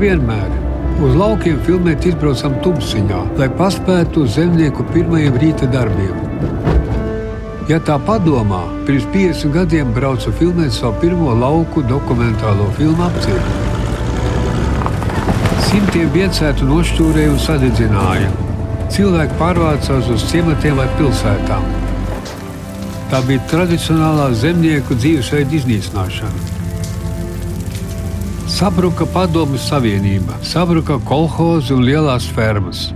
vienmēr, uz laukiem filmēt izbraucam tumsiņā, lai paspētu uz zemnieku pirmajiem rīta darbiem. Ja tā padomā, pirms 50 gadiem braucu filmēt savu pirmo lauku dokumentālo filmu apcietu. Simtiem biedētu nošķūrēja un sadedzināja cilvēki pārvācās uz ciematiem vai pilsētām. Tā bija tradicionālā zemnieku dzīvesveida iznīcināšana. Sabruka padomju savienība, sabruka kolhozi un lielās fermas.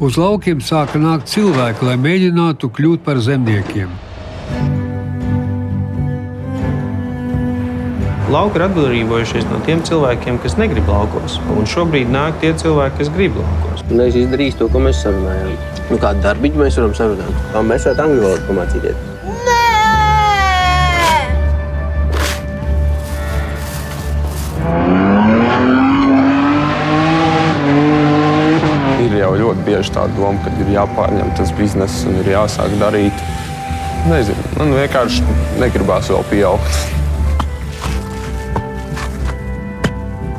Uz laukiem sāka nākt cilvēki, lai mēģinātu kļūt par zemniekiem. Lauki ir atbrīvojušies no tiem cilvēkiem, kas negrib laukos. Un šobrīd nāk tie cilvēki, kas grib laukos. Un es izdarīju to, ko mēs sarunājām. Nu, kādu darbiņu mēs varam sarunāt? Kā mēs varam angļu valodu pamācīties? Bieži tā doma, ka ir jāpārņem tas bizness un ir jāsāk darīt. Nezinu, man vienkārši negribās vēl pieaugt.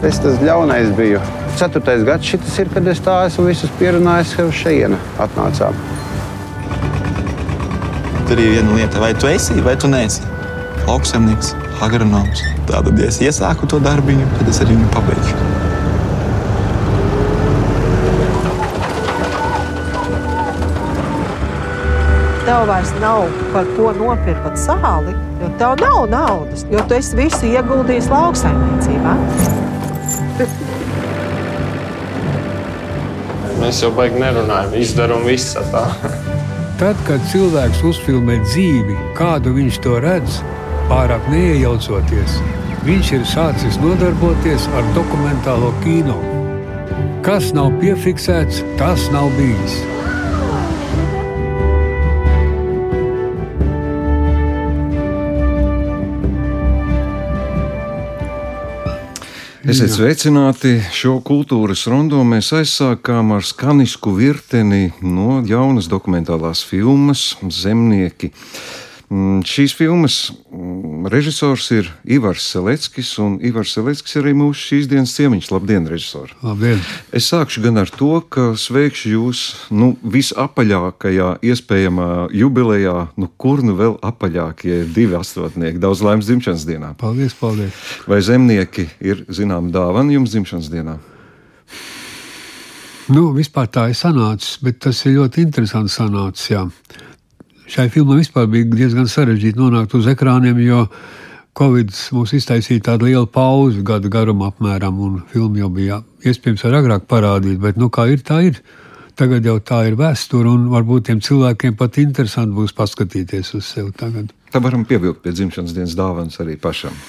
Es tas ļaunais biju. Ceturtais gads šis ir, kad es tā esmu visus pierunājis, ka uz šejienu atnācām. Tur ir viena lieta, vai tu esi vai tu neesi. Lauksaimnieks, agronoms. Tātad, ja es iesāku to darbiņu, tad es arī viņu pabeigšu. Tev vairs nav par ko nopirkt sāli, jo tev nav naudas, jo tu esi visu ieguldījis lauksaimniecībā. Mēs jau baigi nerunājam, izdarām visu tā. Tad, kad cilvēks uzfilmē dzīvi, kādu viņš to redz, pārāk neiejaucoties, viņš ir sācis nodarboties ar dokumentālo kino. Kas nav piefiksēts, tas nav bijis. Esiet sveicināti! Šo kultūras rondo mēs aizsākām ar skanisku virteni no jaunas dokumentālās filmas Zemnieki. Mm, šīs filmas mm, režisors ir Ivars Seleckis, un Ivars Seleckis ir arī mūsu šīs dienas ciemiņš. Labdien, režisori! Labdien! Es sākšu gan ar to, ka sveikšu jūs nu, visapaļākajā iespējamā jubilejā, nu kur nu vēl apaļākie ja divi astotnieki. Daudz laimes dzimšanas dienā! Paldies, paldies! Vai zemnieki ir zinām dāvana jums dzimšanas dienā? Nu, vispār tā ir sanācis, bet tas ir ļoti interesants sanācis. Jā šai filmai vispār bija diezgan sarežģīti nonākt uz ekrāniem, jo Covid mums iztaisīja tādu lielu pauzi, gada garumā apmēram, un filmu jau bija iespējams ar agrāk parādīt, bet nu kā ir, tā ir. Tagad jau tā ir vēsture, un varbūt tiem cilvēkiem pat interesanti būs paskatīties uz sevi tagad. Tā varam pievilkt pie dzimšanas dienas dāvanas arī pašam.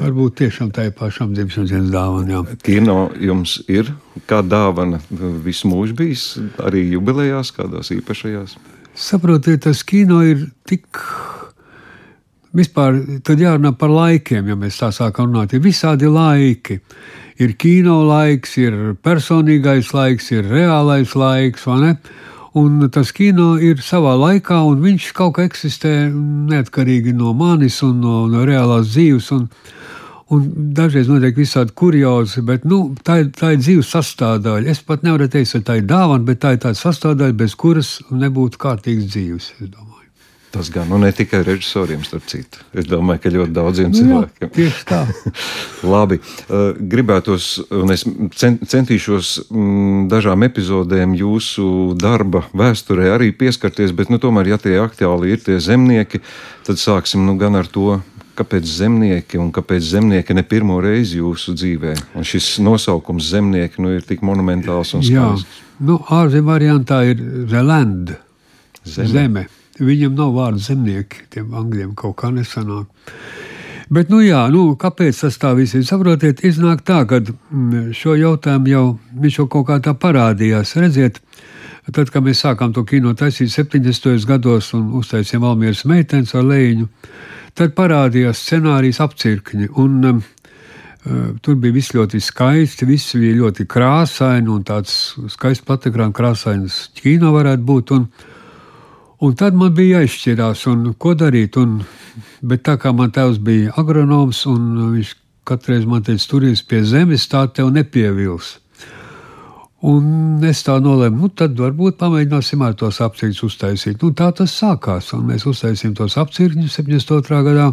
Varbūt tiešām tā ir pašam dzimšanas dienas dāvana. Jā. Kino jums ir kā dāvana visu mūžu bijis, arī jubilejās, kādās īpašajās? Saprotiet, tas kino ir tik. Vispār tad jārunā par laikiem, ja mēs tā sākam runāt. Ir visādi laiki. Ir kino laiks, ir personīgais laiks, ir reālais laiks, vai ne? Un tas kino ir savā laikā, un viņš kaut kā eksistē neatkarīgi no manis un no, no reālās dzīves. Un, un dažreiz notiek visādi kuriozi, bet nu, tā, ir, tā ir dzīves sastāvdaļa. Es pat nevaru teikt, ka tā ir dāvana, bet tā ir tāda sastāvdaļa, bez kuras nebūtu kārtīgas dzīves. Tas gan nu, ne tikai režisoriem, starp citu. Es domāju, ka ļoti daudziem nu, cilvēkiem. Jā, tieši tā. Labi. Uh, gribētos, un es centīšos mm, dažām epizodēm jūsu darba vēsturē arī pieskarties, bet nu, tomēr, ja tie aktuāli ir tie zemnieki, tad sāksim nu, gan ar to, kāpēc zemnieki un kāpēc zemnieki ne pirmo reizi jūsu dzīvē. Un šis nosaukums zemnieki nu, ir tik monumentāls un skaists. Jā, nu, ārzemē variantā ir The Land. Zeme. Zeme. Viņam nav vārdu zemnieki, tiem angļiem kaut kā nesanāk. Bet, nu jā, nu, kāpēc tas tā viss ir? Saprotiet, iznāk tā, ka mm, šo jautājumu jau viņš jau kaut kā tā parādījās. Redziet, tad, kad mēs sākām to kino taisīt 70. gados un uztaisījām Almieras meitenes ar Leņu, tad parādījās scenārijas apcirkņi. Un, um, Tur bija viss ļoti skaisti, viss bija ļoti krāsaini un tāds skaists patekrāns, krāsains kino varētu būt. Un, un tad man bija jāizšķirās, un ko darīt. Un, bet tā kā man tēvs bija agronoms, un viņš katru reizi man teica, turies pie zemes, tā tev nepievils. Un es tā nolēmu, nu tad varbūt pamēģināsim ar tos apcirkņus uztaisīt. Nu, tā tas sākās, un mēs uztaisījām tos apcirkņus 72. gadā,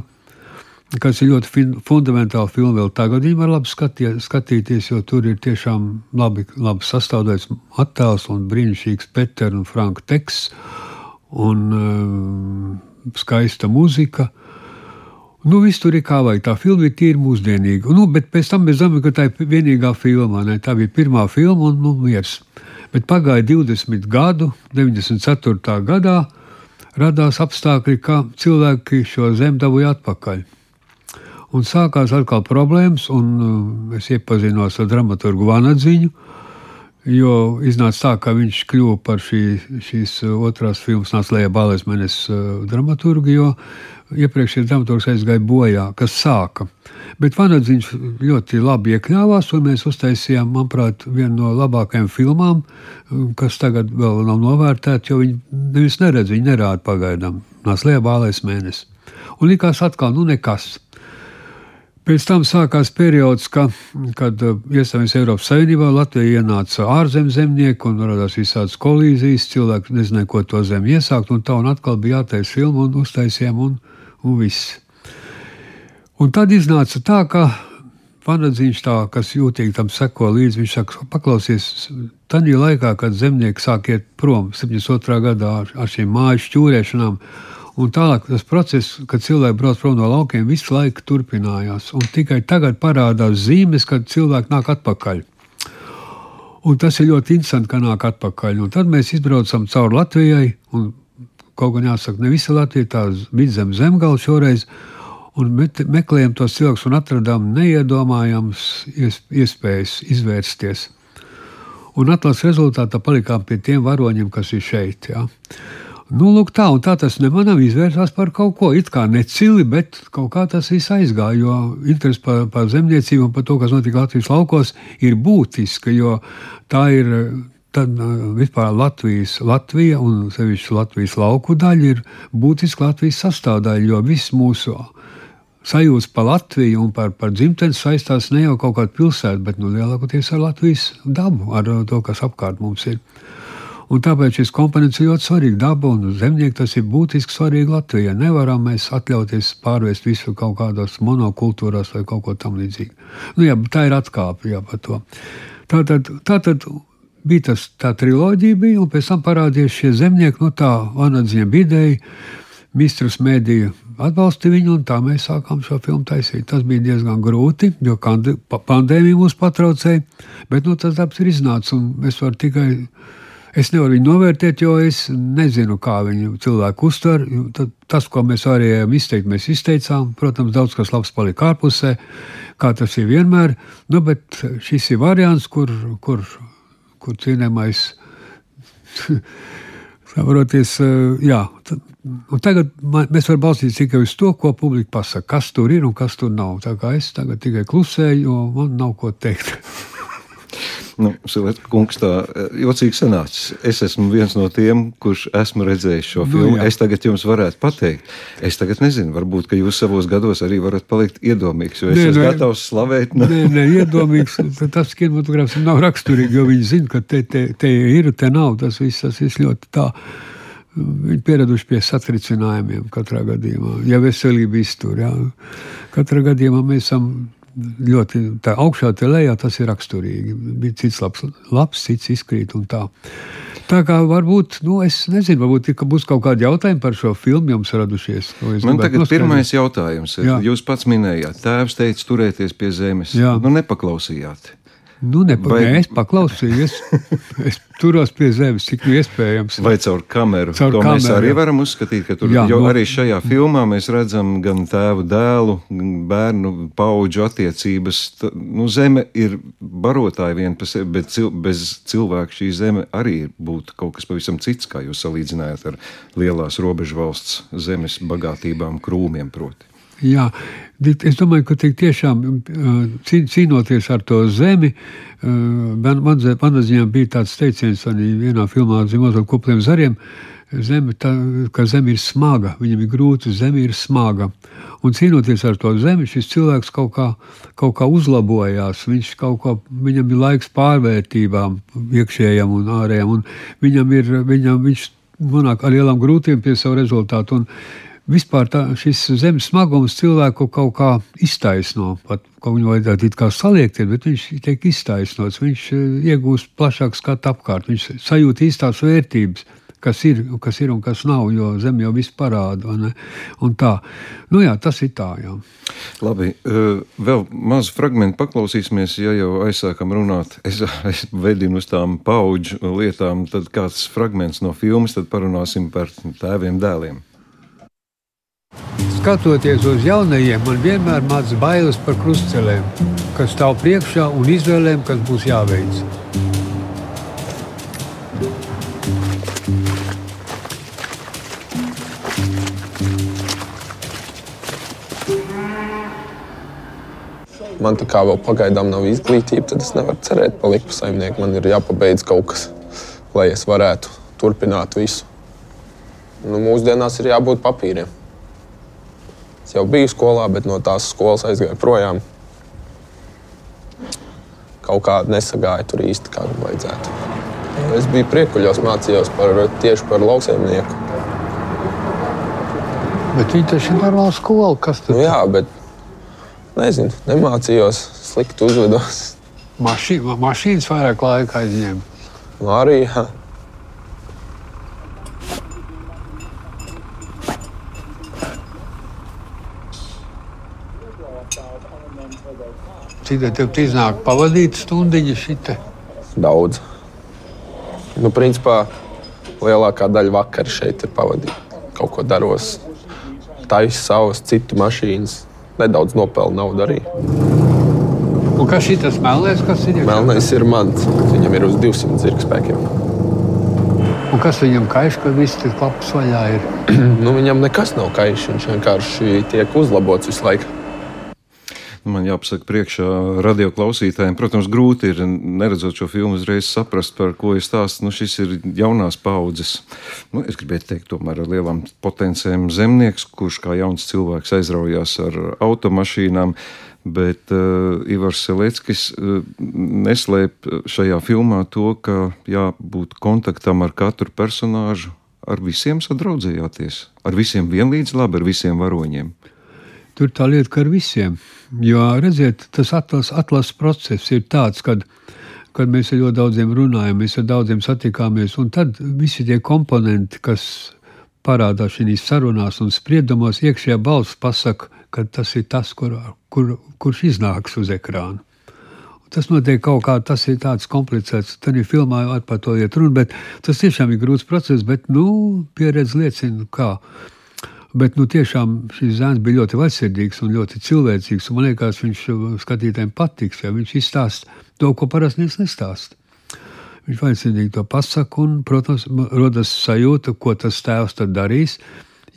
kas ir ļoti fundamentāli filma. Vēl tagad viņi var labi skatie, skatīties, jo tur ir tiešām labi, labi sastādīts attēls un brīnišķīgs Peters un Franka teksts un um, skaista muzika. Nu, viss tur ir kā vajag. Tā filma ir tīri mūsdienīga. Nu, bet pēc tam mēs domājam, ka tā ir vienīgā filma. Ne? Tā bija pirmā filma un nu, miers. Bet pagāja 20 gadu, 94. gadā radās apstākļi, ka cilvēki šo zemi dabūja atpakaļ. Un sākās atkal problēmas, un uh, es iepazinos ar dramaturgu Vanadziņu. Jo iznāca tā, ka viņš kļuva par šī, šīs otrās filmas Nāslēja Balēs Menes uh, dramaturgu, jo iepriekšējais dramaturgs aizgāja bojā, kas sāka. Bet Vanadziņš ļoti labi iekļāvās, un mēs uztaisījām, manuprāt, vienu no labākajām filmām, kas tagad vēl nav novērtēta, jo viņi nevis neredz, viņi nerāda pagaidām. Nāc lielā bālēs mēnesis. Un likās atkal, nu nekas. Pēc tam sākās periods, ka, kad uh, iestājāmies Eiropas Savienībā, Latvija ienāca ārzemju zemnieki un radās visādas kolīzijas. Cilvēki nezināja, ko to zemi iesākt, un tā un atkal bija jātaisa filma un uztaisījām. Un, un viss. Un tad iznāca tā, ka Vanadziņš, tā, kas jūtīgi tam seko līdzi, viņš saka, paklausies, tajā laikā, kad zemnieki sāk iet prom 72. gadā ar, ar šīm māju šķūrēšanām, un tālāk tas process, kad cilvēki brauc prom no laukiem, visu laiku turpinājās. Un tikai tagad parādās zīmes, kad cilvēki nāk atpakaļ. Un tas ir ļoti interesanti, ka nāk atpakaļ. Un tad mēs izbraucam cauri Latvijai, un Kaut gan jāsaka, ne visa Latvija tāda vidzem zemgala šoreiz. Un meklējām tos cilvēkus un atradām neiedomājamas iespējas izvērsties. Un atlases rezultātā palikām pie tiem varoņiem, kas ir šeit. Ja. Nu, lūk, tā, tā tas nemanām izvērsās par kaut ko. It kā necili, bet kaut kā tas viss aizgāja. Jo interesi par, par zemniecību un par to, kas notika Latvijas laukos, ir būtiska. Jo tā ir tad vispār Latvijas, Latvija un sevišķi Latvijas lauku daļa ir būtiska Latvijas sastāvdaļa, jo viss mūsu sajūta par Latviju un par, par dzimteni saistās ne jau kaut kāda pilsēta, bet nu, lielākoties ar Latvijas dabu, ar to, kas apkārt mums ir. Un tāpēc šis komponents ir ļoti svarīgs. Daba un zemnieki tas ir būtiski svarīgi Latvijai. Nevaram mēs atļauties pārvērst visu kaut kādās monokultūrās vai kaut ko tamlīdzīgu. Nu, jā, tā ir atkāpe jā, par to. Tātad, tātad bija tas, tā triloģija, bija, un pēc tam parādījās šie zemnieki, nu tā Vanadziņa bidēja, Mistrus mēdīja atbalsta viņu, un tā mēs sākām šo filmu taisīt. Tas bija diezgan grūti, jo pandēmija mūs patraucēja, bet nu, tas darbs ir iznācis, un es varu tikai. Es nevaru viņu novērtēt, jo es nezinu, kā viņu cilvēku uztver. Tas, ko mēs varējām izteikt, mēs izteicām. Protams, daudz kas labs palika ārpusē, kā tas ir vienmēr. Nu, bet šis ir variants, kur, kur kur cienījamais saproties, eh, jā. Un tagad mēs varam balstīties tikai uz to, ko publika pasaka, kas tur ir un kas tur nav. Tā kā es tagad tikai klusēju, jo man nav ko teikt. Nu, kungs, tā eh, jocīgi sanācis. Es esmu viens no tiem, kurš esmu redzējis šo nu, filmu. Jā. Es tagad jums varētu pateikt. Es tagad nezinu, varbūt jūs savos gados arī varat palikt iedomīgs, jo es nē, esmu nē, gatavs slavēt. Nē, nē, iedomīgs. Tas kinematogrāfs nav raksturīgi, jo viņi zina, ka te, te, te ir, te nav. Tas viss, tas viss ļoti tā. Viņi pieraduši pie satricinājumiem katrā gadījumā. Ja veselība iztur, jā. katrā gadījumā mēs esam ļoti tā augšā, tā lejā, tas ir raksturīgi. Bija cits labs, labs cits izkrīt un tā. Tā kā varbūt, nu, es nezinu, varbūt būs kaut kādi jautājumi par šo filmu jums radušies. Man tagad noskaidrot. pirmais jautājums ir, Jā. jūs pats minējāt, tēvs teica turēties pie zemes. Jā. Nu, nepaklausījāt. Nu, nepa, vai... nē, es paklausījos. Es turos pie zemes, cik nu iespējams. Vai caur kameru. Caur to kameru, mēs arī varam uzskatīt, ka tur jā, jo no... arī šajā filmā mēs redzam gan tēvu dēlu, bērnu paudžu attiecības. Nu, zeme ir barotāja vien par sevi, bet cil bez cilvēka šī zeme arī būtu kaut kas pavisam cits, kā jūs salīdzinājāt ar lielās robežu valsts zemes bagātībām, krūmiem proti. Jā, es domāju, ka tiešām cīnoties ar to zemi, man, man, man ziņā bija tāds teiciens arī vienā filmā ar kupliem zariem, zeme, tā, ka zeme ir smaga, viņam ir grūti, zeme ir smaga. Un cīnoties ar to zemi, šis cilvēks kaut kā, kaut kā uzlabojās. Viņš kaut kā, viņam ir laiks pārvērtībām, iekšējām un ārējām, un viņam ir, viņam, viņš nonāk ar lielām grūtībām pie savu rezultātu. Un vispār tā, šis zemes smagums cilvēku kaut kā iztaisno. Pat ko viņu vajadzētu it kā saliekties, bet viņš tiek iztaisnots. Viņš eh, iegūst plašāku skatu apkārt, viņš sajūt īstās vērtības. Kas ir, kas ir un kas nav, jo zeme jau viss parāda. Nu, jā, tas ir tā. Jā. Labi, eh, vēl mazu fragment paklausīsimies, ja jau aizsākam runāt. Es, es vedinu uz tām paudžu lietām, tad kāds fragments no filmas, tad parunāsim par tēviem dēliem. Skatoties uz jaunajiem, man vienmēr mācīja bailes par krustcelēm, kas stāv priekšā un izvēlēm, kas būs jāveic. Man tā kā vēl pagaidām nav izglītība, tad es nevaru cerēt palikt par saimnieku. Man ir jāpabeidz kaut kas, lai es varētu turpināt visu. Nu, mūsdienās ir jābūt papīriem. Es jau biju skolā, bet no tās skolas aizgāju projām. Kaut kā nesagāja tur īsti, kā vajadzētu. Es biju priekuļos, mācījos par, tieši par lauksaimnieku. Bet viņi taču ir normāla skola. Kas tur? Nu, jā, bet nezinu, nemācījos, slikti uzvedos. Mašī, mašīnas vairāk laika aizņēma. Nu, arī, jā. Cik tev iznāk pavadīt stundiņu šitā? Daudz. Nu, principā lielākā daļa vakara šeit ir pavadīta. Kaut ko daros, taisa savas citu mašīnas, nedaudz nopelnu naudu arī. Un kas ir tas melnais? Kas ir melnais? Ir mans. Viņam ir uz 200 zirgspēkiem. Un kas viņam kaiš, ka viss tas klapas vaļā ir? nu, viņam nekas nav kaiš. Viņš vienkārši tiek uzlabots visu laiku. Man jāpasaka, priekšā radio klausītājiem, protams, grūti ir neredzot šo filmu, uzreiz saprast, par ko ir stāsts. Nu, šis ir jaunās paudzes. Nu, es gribētu teikt, tomēr ar lielām potenciāliem zemnieks, kurš kā jauns cilvēks aizraujās ar automašīnām. Bet uh, Ivars Seleckis uh, neslēp šajā filmā to, ka jābūt kontaktam ar katru personāžu, ar visiem sadraudzējāties, ar visiem vienlīdz labi, ar visiem varoņiem. Tur tā lieta, ka ar visiem. Jo, redziet, tas atlases atlas process ir tāds, kad, kad mēs ar ļoti daudziem runājam, mēs ar daudziem satikāmies, un tad visi tie komponenti, kas parādās šīs sarunās un spriedumos, iekšējā balss pasaka, ka tas ir tas, kur, kur, kurš iznāks uz ekrāna. Tas notiek kaut kā, tas ir tāds komplicēts. Tad ir filmā jau par to iet runa, bet tas tiešām ir grūts process, bet, nu, pieredze liecina, kā. Bet nu, tiešām šis zēns bija ļoti vaļsirdīgs un ļoti cilvēcīgs. Un man liekas, viņš skatītājiem patiks, ja viņš izstāsta to, ko parasti neviens nestāsta. Viņš vaļsirdīgi to pasaka, un, protams, rodas sajūta, ko tas tēvs tad darīs,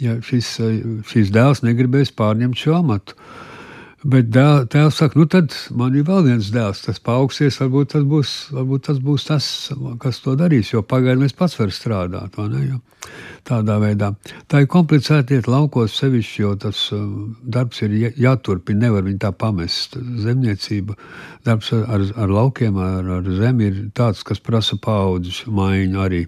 ja šis, šis dēls negribēs pārņemt šo amatu. Bet dēl, tēvs saka, nu tad man ir vēl viens dēls, tas paaugsies, varbūt tas būs, varbūt tas, būs tas, kas to darīs, jo pagaidām es pats varu strādāt. Tādā veidā. Tā ir komplicēta iet laukos sevišķi, jo tas uh, darbs ir jāturpina, nevar viņu tā pamest. Zemniecība, darbs ar, ar laukiem, ar, ar zemi ir tāds, kas prasa paudzes maiņu arī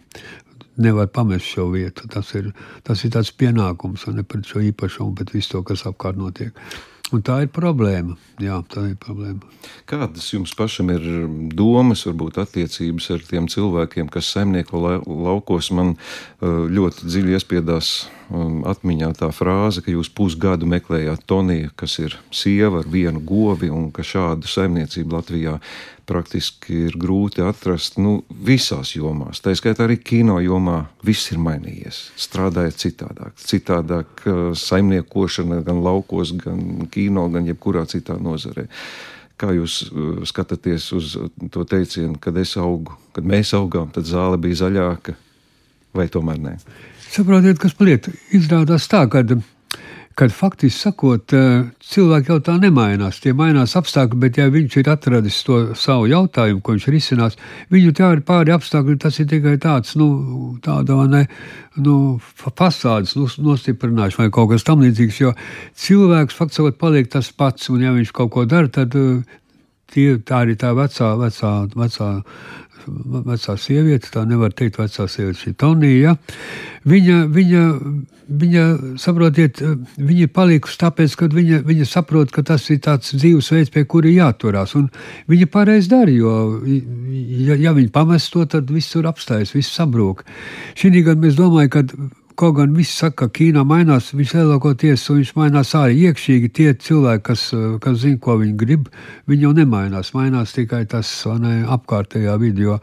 nevar pamest šo vietu. Tas ir, tas ir tāds pienākums, un ne par šo īpašumu, bet visu to, kas apkārt notiek. Un tā ir problēma. Jā, tā ir problēma. Kādas jums pašam ir domas, varbūt attiecības ar tiem cilvēkiem, kas saimnieko laukos? Man ļoti dziļi iespiedās um, atmiņā tā frāze, ka jūs pusgadu meklējāt Toniju, kas ir sieva ar vienu govi, un ka šādu saimniecību Latvijā praktiski ir grūti atrast nu, visās jomās. Tā skaitā arī kino jomā viss ir mainījies. Strādājot citādāk, citādāk saimniekošana gan laukos, gan kino, gan jebkurā citā nozarē. Kā jūs uh, skatāties uz to teicienu, kad es augu, kad mēs augām, tad zāle bija zaļāka, vai tomēr nē? Saprotiet, kas lieta izrādās tā, ka kad faktiski sakot, eh, cilvēki jau tā nemainās. Tie mainās apstākļi, bet ja viņš ir atradis to savu jautājumu, ko viņš risinās, viņu tā ir pāri apstākļi, tas ir tikai tāds, nu, tāda, ne, nu, fasādes nu, nostiprināšana vai kaut kas tam līdzīgs, jo cilvēks faktiski paliek tas pats, un ja viņš kaut ko dara, tad eh, tie, tā arī tā vecā, vecā, vecā vecā sieviete, tā nevar teikt, vecā sieviete, šī Tonija. Viņa, viņa, viņa, saprotiet, viņa ir palikusi tāpēc, ka viņa, viņa saprot, ka tas ir tāds dzīvesveids, pie kura jāturās. Un viņa pareizi dara, jo, ja, ja viņa pamest to, tad viss tur apstājas, viss sabrūk. Šī gada mēs domājam, ka Kaut gan viss saka, ka Ķīnā mainās, viņš lielākoties viņš mainās arī iekšīgi. Tie cilvēki, kas, kas zina, ko viņi grib, viņi jau nemainās. Mainās tikai tas ne, apkārtējā video.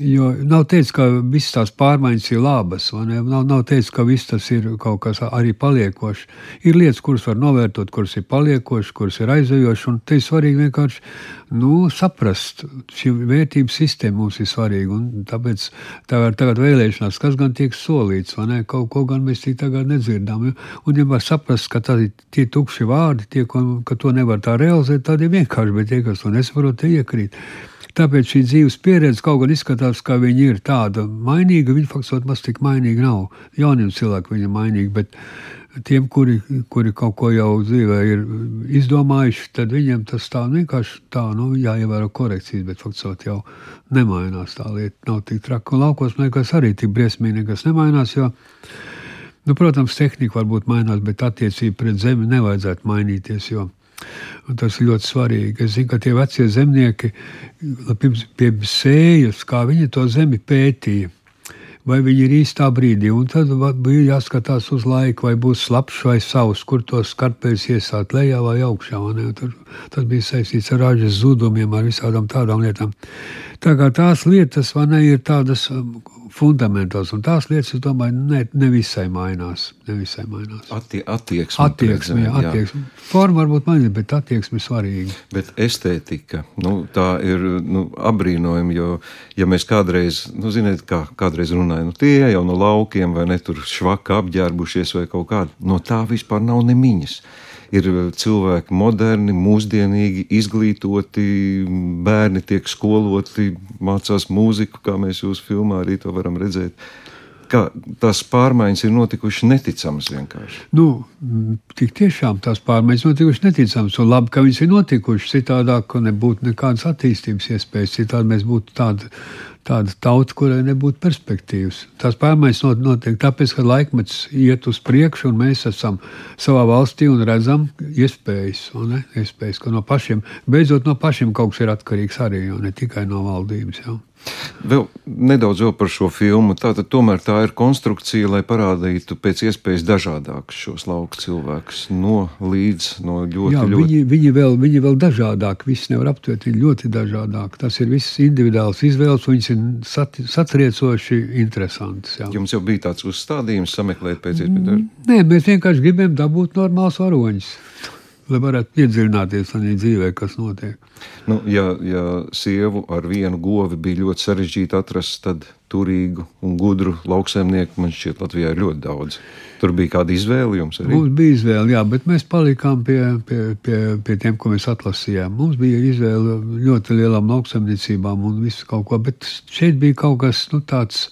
Jo nav teicis, ka visas tās pārmaiņas ir labas, nav, nav teicis, ka viss tas ir kaut kas arī paliekošs. Ir lietas, kuras var novērtot, kuras ir paliekošas, kuras ir aizējošas, un te ir svarīgi vienkārši nu, saprast, šī vērtības sistēma mums ir svarīga. Tāpēc tagad, tagad vēlēšanās, kas gan tiek solīts, vai ne, kaut ko gan mēs tagad nedzirdām. Ja? Un ja var saprast, ka tā, tie tukši vārdi, tie, ka to nevar tā realizēt, tad ir vienkārši, bet tie, kas to nesaprot, tie iekrīt. Tāpēc šī dzīves pieredze kaut gan izskatās, ka viņi ir tāda mainīga. Viņi faktiski maz tik mainīgi nav. Jauniem cilvēkiem viņi ir mainīgi, bet tiem, kuri, kuri kaut ko jau dzīvē ir izdomājuši, tad viņiem tas tā vienkārši tā, nu, jāievēro korekcijas, bet faktiski jau nemainās tā lieta. Nav tik traki. Un laukos nekas arī tik briesmīgi nekas nemainās, jo, nu, protams, tehnika varbūt mainās, bet attiecība pret zemi nevajadzētu mainīties, jo Un tas ir ļoti svarīgi. Es zinu, ka tie vecie zemnieki pirms, pirms sējas, kā viņi to zemi pētīja. Vai viņi ir īstā brīdī, un tad bija jāskatās uz laiku, vai būs slapjš vai savs, kur tos skarpēs iesākt lejā vai augšā. Tur, tas bija saistīts ar ražas zudumiem, ar visādām tādām lietām. Tā kā tās lietas ne, ir tādas fundamentāls. Un tās lietas, es domāju, ne, nevisai mainās. Nevisai mainās. Attie, attieksme, attieksme, jā, attieksme. Forma varbūt mainās, bet attieksme ir svarīga. Bet estētika, nu, tā ir nu, apbrīnojama, jo, ja mēs kādreiz, nu, ziniet, kā kādreiz runājam, nu, tie jau no laukiem vai ne tur švaka apģērbušies vai kaut kāda, no tā vispār nav nemiņas ir cilvēki moderni, mūsdienīgi, izglītoti, bērni tiek skoloti, mācās mūziku, kā mēs jūsu filmā arī to varam redzēt. Kā tās pārmaiņas ir notikušas neticamas vienkārši. Nu, tik tiešām tās pārmaiņas notikušas neticamas. Un labi, ka viņas ir notikušas. Citādāk nebūtu nekādas attīstības iespējas. Citādi mēs būtu tādi tāda tauta, kurai nebūtu perspektīvas. Tās pārmaiņas notiek tāpēc, ka laikmets iet uz priekšu, un mēs esam savā valstī un redzam iespējas, ne, iespējas ka no pašiem, beidzot no pašiem kaut kas ir atkarīgs arī, ne tikai no valdības. Jau. Vēl nedaudz vēl par šo filmu. Tātad tomēr tā ir konstrukcija, lai parādītu pēc iespējas dažādākus šos lauku cilvēkus. No līdz, no ļoti, Jā, ļoti. Viņi, viņi, vēl, viņi vēl dažādāk, viss nevar aptvert, viņi ļoti dažādāk. Tas ir viss individuāls izvēles, un viņas ir sat, satriecoši interesants. Jā. Jums jau bija tāds uzstādījums sameklēt pēc iespējas? Mm, nē, mēs vienkārši gribējām dabūt normāls varoņus lai varētu iedziļināties tajā dzīvē, kas notiek. Nu, ja, ja sievu ar vienu govi bija ļoti sarežģīti atrast, tad turīgu un gudru lauksaimnieku man šķiet Latvijā ir ļoti daudz. Tur bija kāda izvēle jums arī? Mums bija izvēle, jā, bet mēs palikām pie, pie, pie, pie tiem, ko mēs atlasījām. Mums bija izvēle ļoti lielām lauksaimniecībām un visu kaut ko, bet šeit bija kaut kas nu, tāds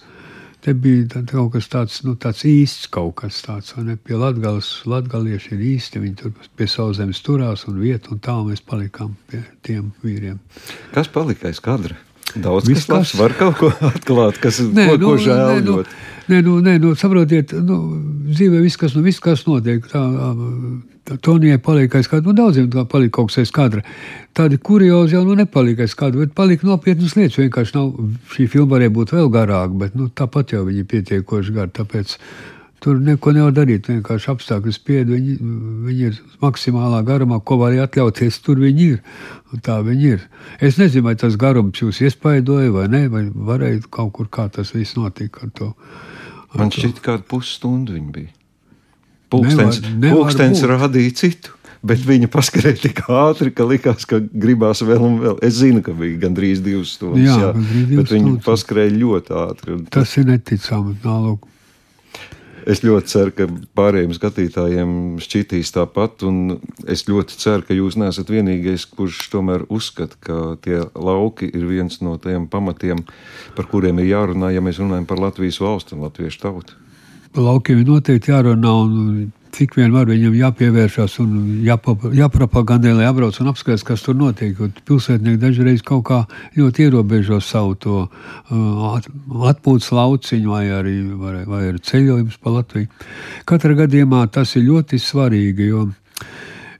Te bija kaut kas tāds, nu, tāds īsts, kaut kas tāds, vai ne? Pie Latgales, latgalieši ir īsti, viņi tur pie savu zemes turās un vietu, un tā mēs palikām pie tiem vīriem. Kas palika aiz kadra? Daudz Viss, kas labs var kaut ko atklāt, kas nē, ko, nu, ko žēl nē, nu, nē, nu, nē, nu, saprotiet, nu, dzīvē viss, kas, nu, viss, kas notiek, tā, Tonijai palika aiz kadra, nu daudziem palika kaut kas aiz kadra. Tādi kuriozi jau nu, nepalika aiz kadra, bet palika nopietnas lietas. Vienkārši nav, šī filma varēja būt vēl garāka, bet nu, tāpat jau viņi pietiekoši gari. Tāpēc tur neko nevar darīt. Vienkārši apstākļi spied, viņi, viņi ir maksimālā garumā, ko var atļauties. Tur viņi ir. Tā viņi ir. Es nezinu, vai tas garums jūs iespaidoja vai nē, vai varēja kaut kur kā tas viss notika ar to. Ar Man šķiet, kāda pusstundu viņi bija. Pūkstens, nevar, nevar pūkstens rādīja citu. Bet viņa paskrēja tik ātri, ka likās, ka gribās vēl un vēl. Es zinu, ka bija gandrīz divas stundas. Jā, jā bet viņa paskrēja ļoti ātri. Tas ir neticami. Nālūk. Es ļoti ceru, ka pārējiem skatītājiem šķitīs tāpat, es ļoti ceru, ka jūs neesat vienīgais, kurš tomēr uzskata, ka tie lauki ir viens no tiem pamatiem, par kuriem ir jārunā, ja mēs runājam par Latvijas valstu un latviešu tautu. Laukiem ir noteikti jārunā, un cik vien var viņam jāpievēršas un jāpapa, jāpropagandē, lai apbrauc un apskatās, kas tur notiek. Pilsētnieki dažreiz kaut kā ļoti ierobežo savu to uh, atpūtas lauciņu vai arī, vai, vai arī ceļojumus pa Latviju. Katrā gadījumā tas ir ļoti svarīgi, jo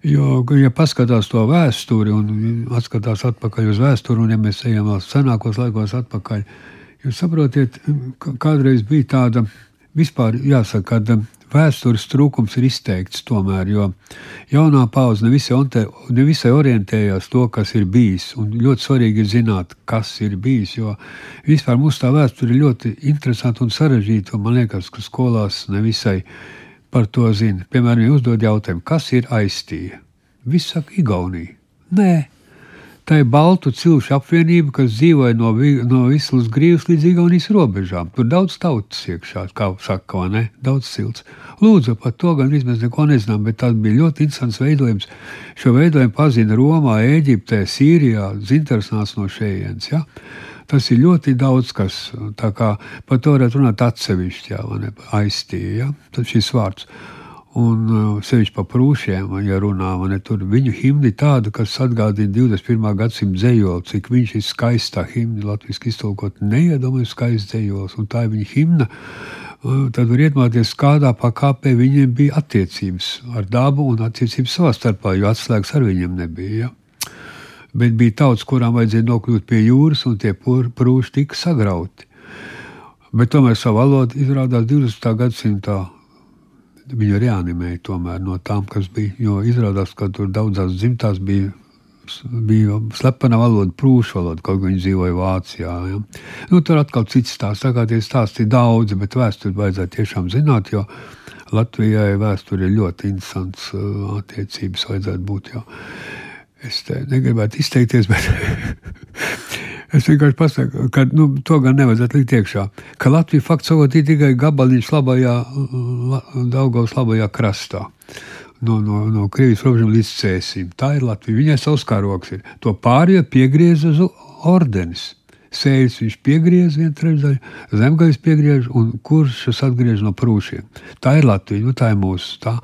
Jo, ja paskatās to vēsturi un atskatās atpakaļ uz vēsturi, un ja mēs ejam vēl senākos laikos atpakaļ, jūs saprotiet, kādreiz bija tāda vispār jāsaka, ka vēstures trūkums ir izteikts tomēr, jo jaunā paudze nevisai, nevisai orientējās to, kas ir bijis. Un ļoti svarīgi ir zināt, kas ir bijis, jo vispār mūsu tā vēsture ir ļoti interesanta un sarežģīta, un man liekas, ka skolās nevisai par to zina. Piemēram, ja uzdod jautājumu, kas ir aiztīja? Viss saka Igaunija. Nē, Tā ir Baltu cilšu apvienība, kas dzīvoja no, no Vislas grīvas līdz Igaunijas robežām. Tur daudz tautas iekšā, kā saka, ne? Daudz cilts. Lūdzu, par to gan mēs neko nezinām, bet tas bija ļoti interesants veidojums. Šo veidojumu pazina Romā, Eģiptē, Sīrijā, Zintars nāca no šejienes. Ja? Tas ir ļoti daudz, kas par to varētu runāt atsevišķi, ja, aiztīja. Ja? Tas šis vārds. Un uh, sevišķi par prūšiem, ja runā, ne, tur viņu himna ir tāda, kas atgādina 21. gadsimta dzējoli, cik viņš ir skaists tā himna, latviski iztolkot neiedomājams skaists dzējols, un tā ir viņa himna. Uh, tad var iedomāties, kādā pakāpē viņiem bija attiecības ar dabu un attiecības savā starpā, jo atslēgas ar viņiem nebija. Ja? Bet bija tauts, kurām vajadzēja nokļūt pie jūras, un tie prūši tika sagrauti. Bet tomēr savu valodu izrādās 20. gadsimtā viņu reanimēja tomēr no tām, kas bija. Jo izrādās, ka tur daudzās dzimtās bija. Bija slepena valoda, prūšu valoda, kaut kā viņi dzīvoja Vācijā. Ja. Nu, tur atkal cits stāsts. Tā kā tie stāsti ir daudzi, bet vēsturi vajadzētu tiešām zināt, jo Latvijai vēsture ir ļoti interesants uh, attiecības vajadzētu būt. Jo. Es negribētu izteikties, bet Es vienkārši pasaku, ka nu, to gan nevajadzētu likt iekšā. Ka Latvija faktiski ir tikai gabaliņš labajā, la, Daugavas labajā krastā. No, no, no Krievijas robežām līdz cēsim. Tā ir Latvija. Viņai savs karoks ir. To pārējo piegriez uz ordenis. Sēļus viņš piegriez vienu trešdaļu, zemgājus piegriež un kuršus atgriež no prūšiem. Tā ir Latvija, nu tā ir mūsu. Tā.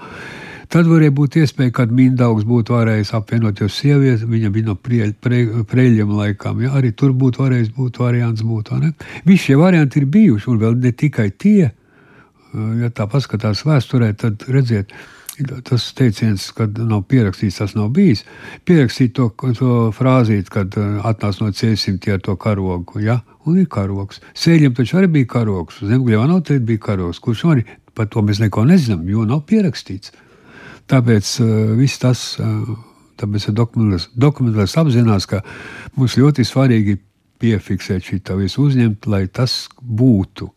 Tad varēja būt iespēja, ka Mindaugs būtu varējis apvienot jau sievieti, viņa bija no prieļ, pre, preļiem laikām. Ja? Arī tur būtu varējis būt variants. Būt, Visi šie varianti ir bijuši, un vēl ne tikai tie. Ja tā paskatās vēsturē, tad redziet, tas teiciens, kad nav pierakstīts, tas nav bijis. Pierakstīt to, to frāzīt, kad atnāca no ciesim tie ar to karogu. Ja? Un ir karogs. Sēļiem taču arī bija karogs. Zemgļā nav teikt bija karogs. Kurš arī par to mēs neko nezinām, jo nav pierakstīts. Tāpēc uh, viss tas, uh, tāpēc dokumentārs apzinās, ka mums ļoti svarīgi piefiksēt šo visu uzņemt, lai tas būtu.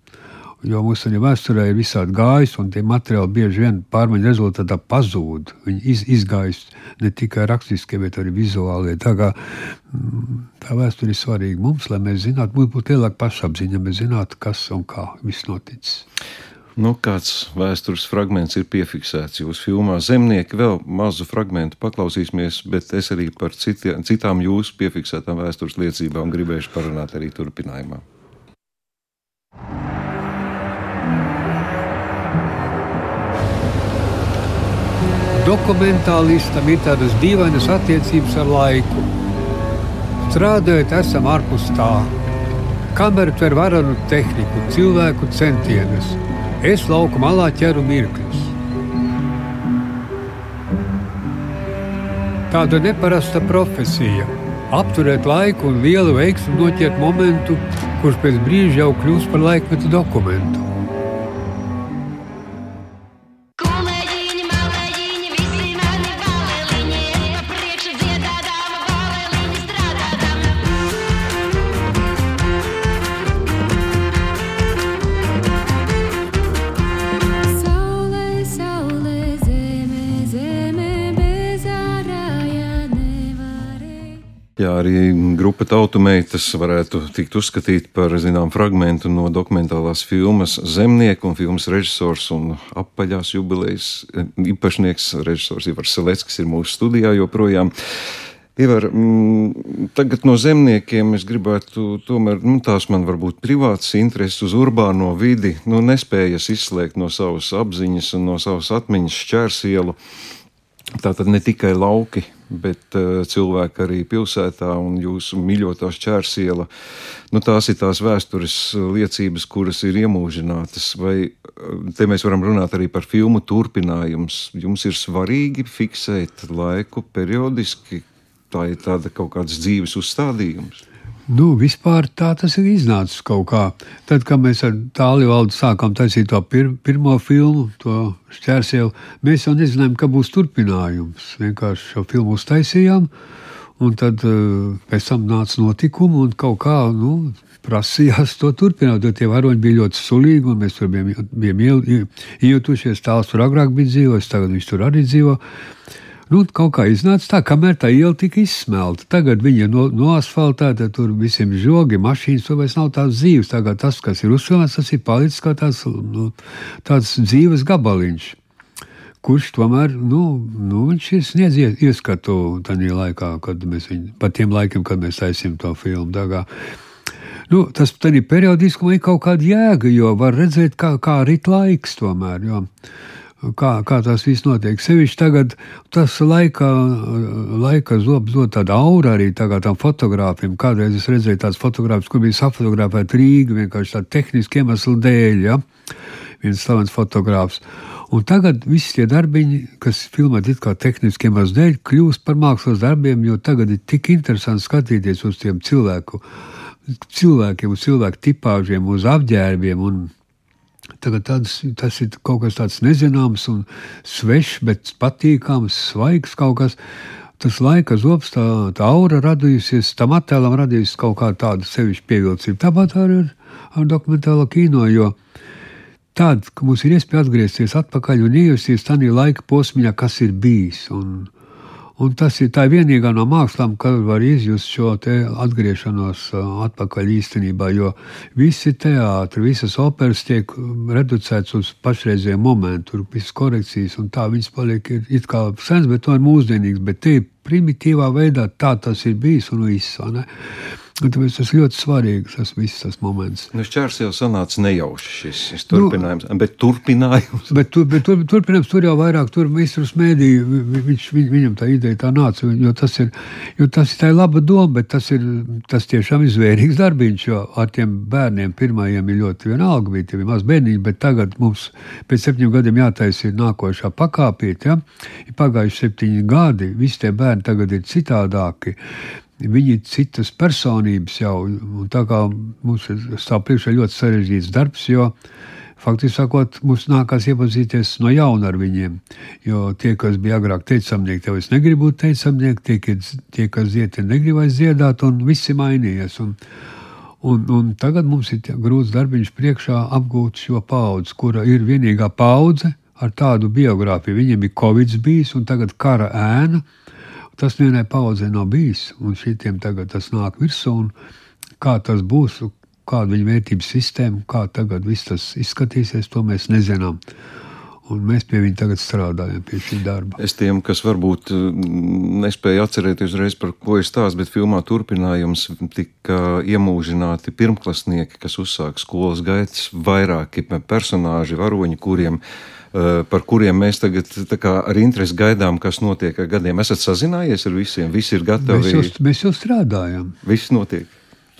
Jo arī vēsturē ir visādi gājis, un tie materiāli bieži vien pārmaiņu rezultātā pazūd. Viņi iz, izgaist ne tikai rakstiskie, bet arī vizuālie. Tā kā mm, tā vēsture ir svarīga mums, lai mēs zinātu, mums būtu lielāka pašapziņa, mēs zinātu, kas un kā viss noticis. Nu, kāds vēstures fragments ir piefiksēts jūsu filmā Zemnieki? Vēl mazu fragment paklausīsimies, bet es arī par citi, citām jūsu piefiksētām vēstures liecībām gribēšu parunāt arī turpinājumā. Dokumentālistam ir tādas dīvainas attiecības ar laiku. Strādājot, esam ārpus tā. Kamera tver varanu tehniku, cilvēku centienus Es lauku malā ķeru mirkļus. Tāda neparasta profesija - apturēt laiku un lielu veiksmu noķert momentu, kurš pēc brīža jau kļūst par laikmetu dokumentu. Arī grupa tautumeitas varētu tikt uzskatīta par zinām fragmentu no dokumentālās filmas Zemnieku un filmas režisors un apaļās jubilejas īpašnieks režisors Ivars Seleckis ir mūsu studijā joprojām. Ivar, mm, tagad no zemniekiem es gribētu, tomēr nu, tās man varbūt privātas intereses uz urbāno vidi, nu, nespējas izslēgt no savas apziņas un no savas atmiņas šķērsielu. Tā tad ne tikai lauki, bet uh, cilvēki arī pilsētā un jūsu mīļotā šķērsiela. Nu, tās ir tās vēstures liecības, kuras ir iemūžinātas. Vai uh, te mēs varam runāt arī par filmu turpinājums? Jums ir svarīgi fiksēt laiku periodiski, tā ir tāda kaut kāds dzīves uzstādījums. Nu, vispār tā tas ir iznācis kaut kā. Tad, kad mēs ar tālu valdu sākām taisīt to pir pirmo filmu, to šķērsielu, mēs jau nezinājām, ka būs turpinājums. Vienkārši šo filmu uztaisījām, un tad uh, pēc tam nāca notikumi, un kaut kā nu, prasījās to turpināt. Tie varoņi bija ļoti sulīgi, un mēs tur bijām, bijām iejutušies. Tāls tur agrāk bija dzīvojis, tagad viņš tur arī dzīvo. Nu, kaut kā iznāca tā, kamēr tā iela tika izsmelta. Tagad viņa no, noasfaltēta, tur visiem žogi, mašīnas, tur vairs nav tās dzīves. Tagad tas, kas ir uzsvērs, tas ir palicis kā tāds, nu, tāds dzīves gabaliņš. Kurš tomēr, nu, nu viņš ir sniedzis ieskatu tajā laikā, kad mēs viņu, pa tiem laikiem, kad mēs taisījām to filmu. Dagā. Nu, tas arī periodiskumā ir kaut kāda jēga, jo var redzēt, kā, kā rit laiks tomēr. Jo kā, kā tas viss notiek. Sevišķi tagad tas laika, laika zobs dod tādu auru arī tam fotogrāfiem. Kādreiz es redzēju tādas fotogrāfijas, kur bija safotografēta Rīga vienkārši tādu tehnisku iemeslu dēļ. Ja? Viens slavens fotogrāfs. Un tagad viss tie darbiņi, kas filmēti kā tehniskiem iemeslu dēļ, kļūst par mākslas darbiem, jo tagad ir tik interesanti skatīties uz tiem cilvēku, cilvēkiem, uz cilvēku tipāžiem, uz apģērbiem un tāds, tas ir kaut kas tāds nezināms un svešs, bet patīkams, svaigs kaut kas. Tas laika zobs, tā, tā aura radījusies, tam attēlam radījusies kaut kā tāda sevišķa pievilcība. Tāpat arī ar, ar dokumentālo kino, jo tāda, ka mums ir iespēja atgriezties atpakaļ un iejusties tajā laika posmā, kas ir bijis. Un, Un tas ir tā vienīgā no mākslām, kad var izjust šo atgriešanos atpakaļ īstenībā. Jo visi teātri, visas operas tiek reducētas uz pašreizēju momentu, visas korekcijas, un tā viņas paliek it kā sens, bet to ir mūsdienīgs. Bet te primitīvā veidā tā tas ir bijis un viss. Tāpēc tas ļoti svarīgi, tas viss tas moments. Nu, šķērs jau sanāca nejauši šis, šis turpinājums, nu, bet turpinājums. Bet, tur, bet tur, turpinājums tur jau vairāk, tur mistrus mēdī, viņš, viņ, viņam tā ideja tā nāca, jo tas ir, jo tas ir tā laba doma, bet tas ir, tas tiešām ir zvērīgs darbiņš, jo ar tiem bērniem pirmajiem ir ļoti vienalga, bija tie maz bērniņi, bet tagad mums pēc septiņiem gadiem jātaisa ir nākošā pakāpīt, ja? Ir pagājuši septiņi gadi, visi tie bērni tagad ir citādāki viņi ir citas personības jau. Tā kā mums stāv priekšā ļoti sarežģīts darbs, jo faktiski sakot, mums nākās iepazīties no jauna ar viņiem. Jo tie, kas bija agrāk teicamnieki, tev es negribu būt teicamnieki, tie, tie kas dzied, negrib vairs dziedāt, un viss ir mainījies. Un, un, un tagad mums ir grūts darbiņš priekšā apgūt šo paudzi, kura ir vienīgā paudze ar tādu biogrāfiju. Viņiem ir Covid bijis un tagad kara ēna. Tas vienai paudzei nav bijis, un šitiem tagad tas nāk virsū. Kā tas būs, kāda ir viņa vērtības sistēma, kā tagad viss tas izskatīsies, to mēs nezinām. Un mēs pie viņa tagad strādājam, pie šī darba. Es tiem, kas varbūt mm, nespēja atcerēties uzreiz, par ko ir stāsts, bet filmā turpinājums tika iemūžināti pirmklasnieki, kas uzsāk skolas gaitas, vairāki personāži, varoņi, kuriem Eh, par kuriem mēs tagad kā, ar interesi gaidām, kas notiek ar gadiem. Esat sazinājies ar visiem, visi ir gatavi. Mēs jau, mēs jau strādājam. Viss notiek.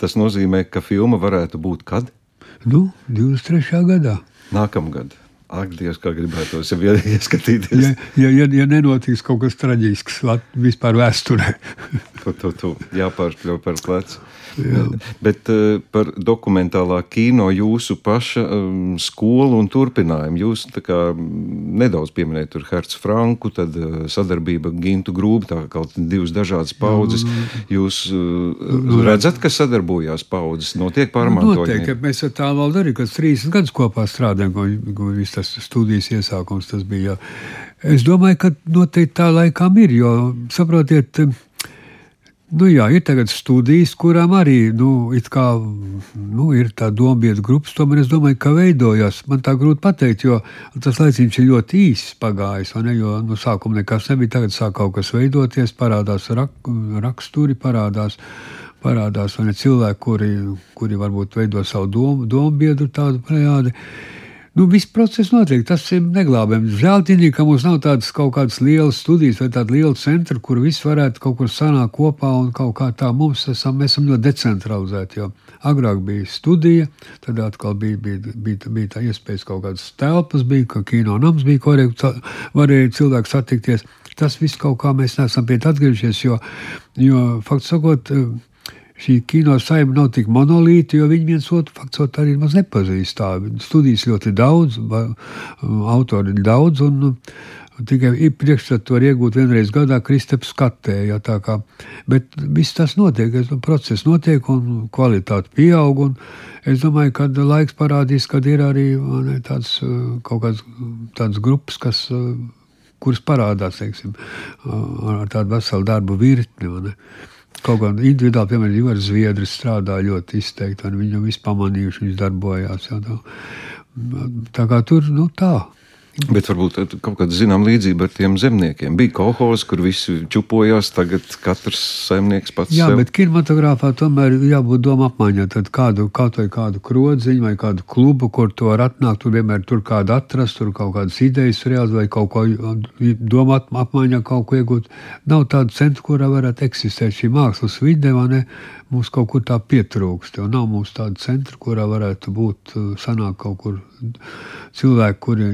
Tas nozīmē, ka filma varētu būt kad? Nu, 23. gadā. Nākamgad. Ak, Dievs, kā gribētu to ieskatīties. Ja, ja, ja, ja nenotiks kaut kas traģisks vispār vēsturē, to, to, to jāpārspļauj par plecu. Bet uh, par dokumentālā kino jūsu paša um, skolu un turpinājumu. Jūs kā, nedaudz pieminējat tur Hercu Franku, tad uh, sadarbība Gintu Grūbu, tā kā divas dažādas paudzes. Jūs uh, redzat, ka sadarbojās paudzes, notiek pārmantojumi? Notiek, mēs ar tā valdu arī, kas 30 gadus kopā strādājam, ko, ko viss tas studijas iesākums tas bija. Es domāju, ka noteikti tā laikam ir, jo saprotiet, Nu, jā, ir tagad studijas, kurām arī nu, kā, nu, ir tā dombietu grupas. Tomēr es domāju, ka veidojās. Man tā grūti pateikt, jo tas laiciņš ir ļoti īss pagājis. Ne, jo nu, sākuma nekas nebija. Tagad sāk kaut kas veidoties, parādās rak, raksturi, parādās, parādās ne, cilvēki, kuri, kuri varbūt veido savu dom, dombiedru tādu plējādi. Nu, viss process notiek, tas ir neglābējams. Žēl, ka mums nav tādas kaut kādas lielas studijas vai tāda liela centra, kur viss varētu kaut kur sanākt kopā un kaut kā tā. Mums esam, mēs esam ļoti decentralizēti. Agrāk bija studija, tad atkal bija, bija, bija, bija tā iespējas kaut kādas telpas, bija, ka kino nams bija, kur varēja cilvēki satikties. Tas viss kaut kā mēs neesam pie tā atgriežies, jo, jo faktiski sakot, šī kino saima nav tik monolīta, jo viņi viens otru faktot arī maz nepazīst. Studijas ļoti daudz, autori ir daudz, un, tikai priekšstatu var iegūt vienreiz gadā Kristaps skatē. Ja, kā, bet viss tas notiek, es, process notiek un kvalitāte pieaug. Un es domāju, ka laiks parādīs, kad ir arī ne, tāds, kaut kāds tāds grupas, kas kuras parādās teiksim, ar tādu veselu darbu virkni. Kaut kā individuāli, piemēram, Juris Zviedris strādā ļoti izteikti, un viņu visu pamanījuši, viņš darbojās. Jā, tā. tā kā tur, nu tā. Bet varbūt kaut kāda zināmā līdzība ar tiem zemniekiem. Bija kolhozs, kur visi čupojās, tagad katrs saimnieks pats. Jā, sev. bet kinematogrāfā tomēr jābūt doma apmaiņā. Tad kādu, kaut vai kādu krodziņu vai kādu klubu, kur tu vari atnākt, tur vienmēr tur kādu atrast, tur kaut kādas idejas reāli vai kaut ko doma apmaiņā kaut ko iegūt. Nav tādu centru, kurā varētu eksistēt šī mākslas vide, vai ne? mums kaut kur tā pietrūkst. Jo nav mums tāda centra, kurā varētu būt uh, sanāk kaut kur cilvēki, kuri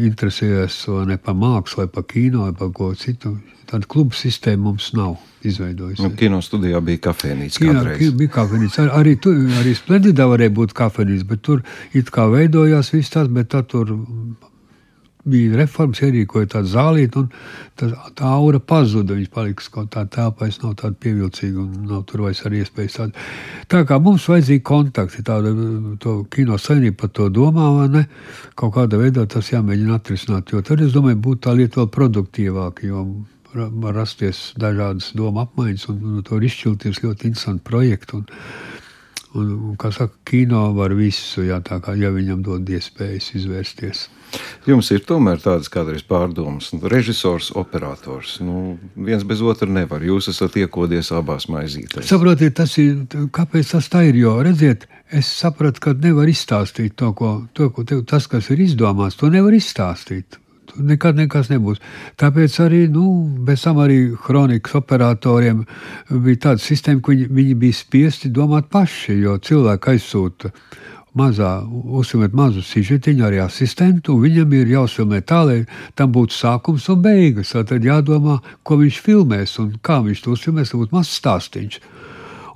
interesējas ne par mākslu, vai par kino, vai par ko citu. Tāda kluba sistēma mums nav izveidojusies. Nu, kino studijā bija kafejnīca. Kino, bija kafejnīca. Ar, arī, tu, arī Splendidā varēja būt kafejnīca, bet tur it kā veidojās viss tas, bet tur bija reformas, ierīkoja tādu zālīti, un tā, tā aura pazuda. Viņš paliks kaut tā telpā, es nav tāda pievilcīga, un nav tur vairs arī iespējas tādu. Tā kā mums vajadzīgi kontakti, tāda kino saimnība par to domā, vai ne? Kaut kādā veidā tas jāmēģina atrisināt, jo tad, es domāju, būtu tā lieta vēl produktīvāka, jo rasties dažādas domu apmaiņas, un, un to var izšķilties ļoti interesanti projekti. Un, Un, un, kā saka, kino var visu, jā, kā ja viņam dod iespējas izvērsties. Jums ir tomēr tādas kādreiz pārdomas, nu, režisors, operators. Nu, viens bez otra nevar. Jūs esat iekodies abās maizītēs. Saprotiet, tas ir, kāpēc tas tā ir? Jo, redziet, es sapratu, ka nevar izstāstīt to, ko, to, ko tev, tas, kas ir izdomāts, to nevar izstāstīt nekad nekas nebūs. Tāpēc arī nu, bez tam arī kronikas operatoriem bija tāda sistēma, ka viņi, viņi bija spiesti domāt paši, jo cilvēki aizsūta mazā, uzfilmēt mazu sižetiņu, arī asistentu, viņam ir jāuzfilmē tā, lai tam būtu sākums un beigas. Tad jādomā, ko viņš filmēs un kā viņš to uzfilmēs, lai būtu mazs stāstīns.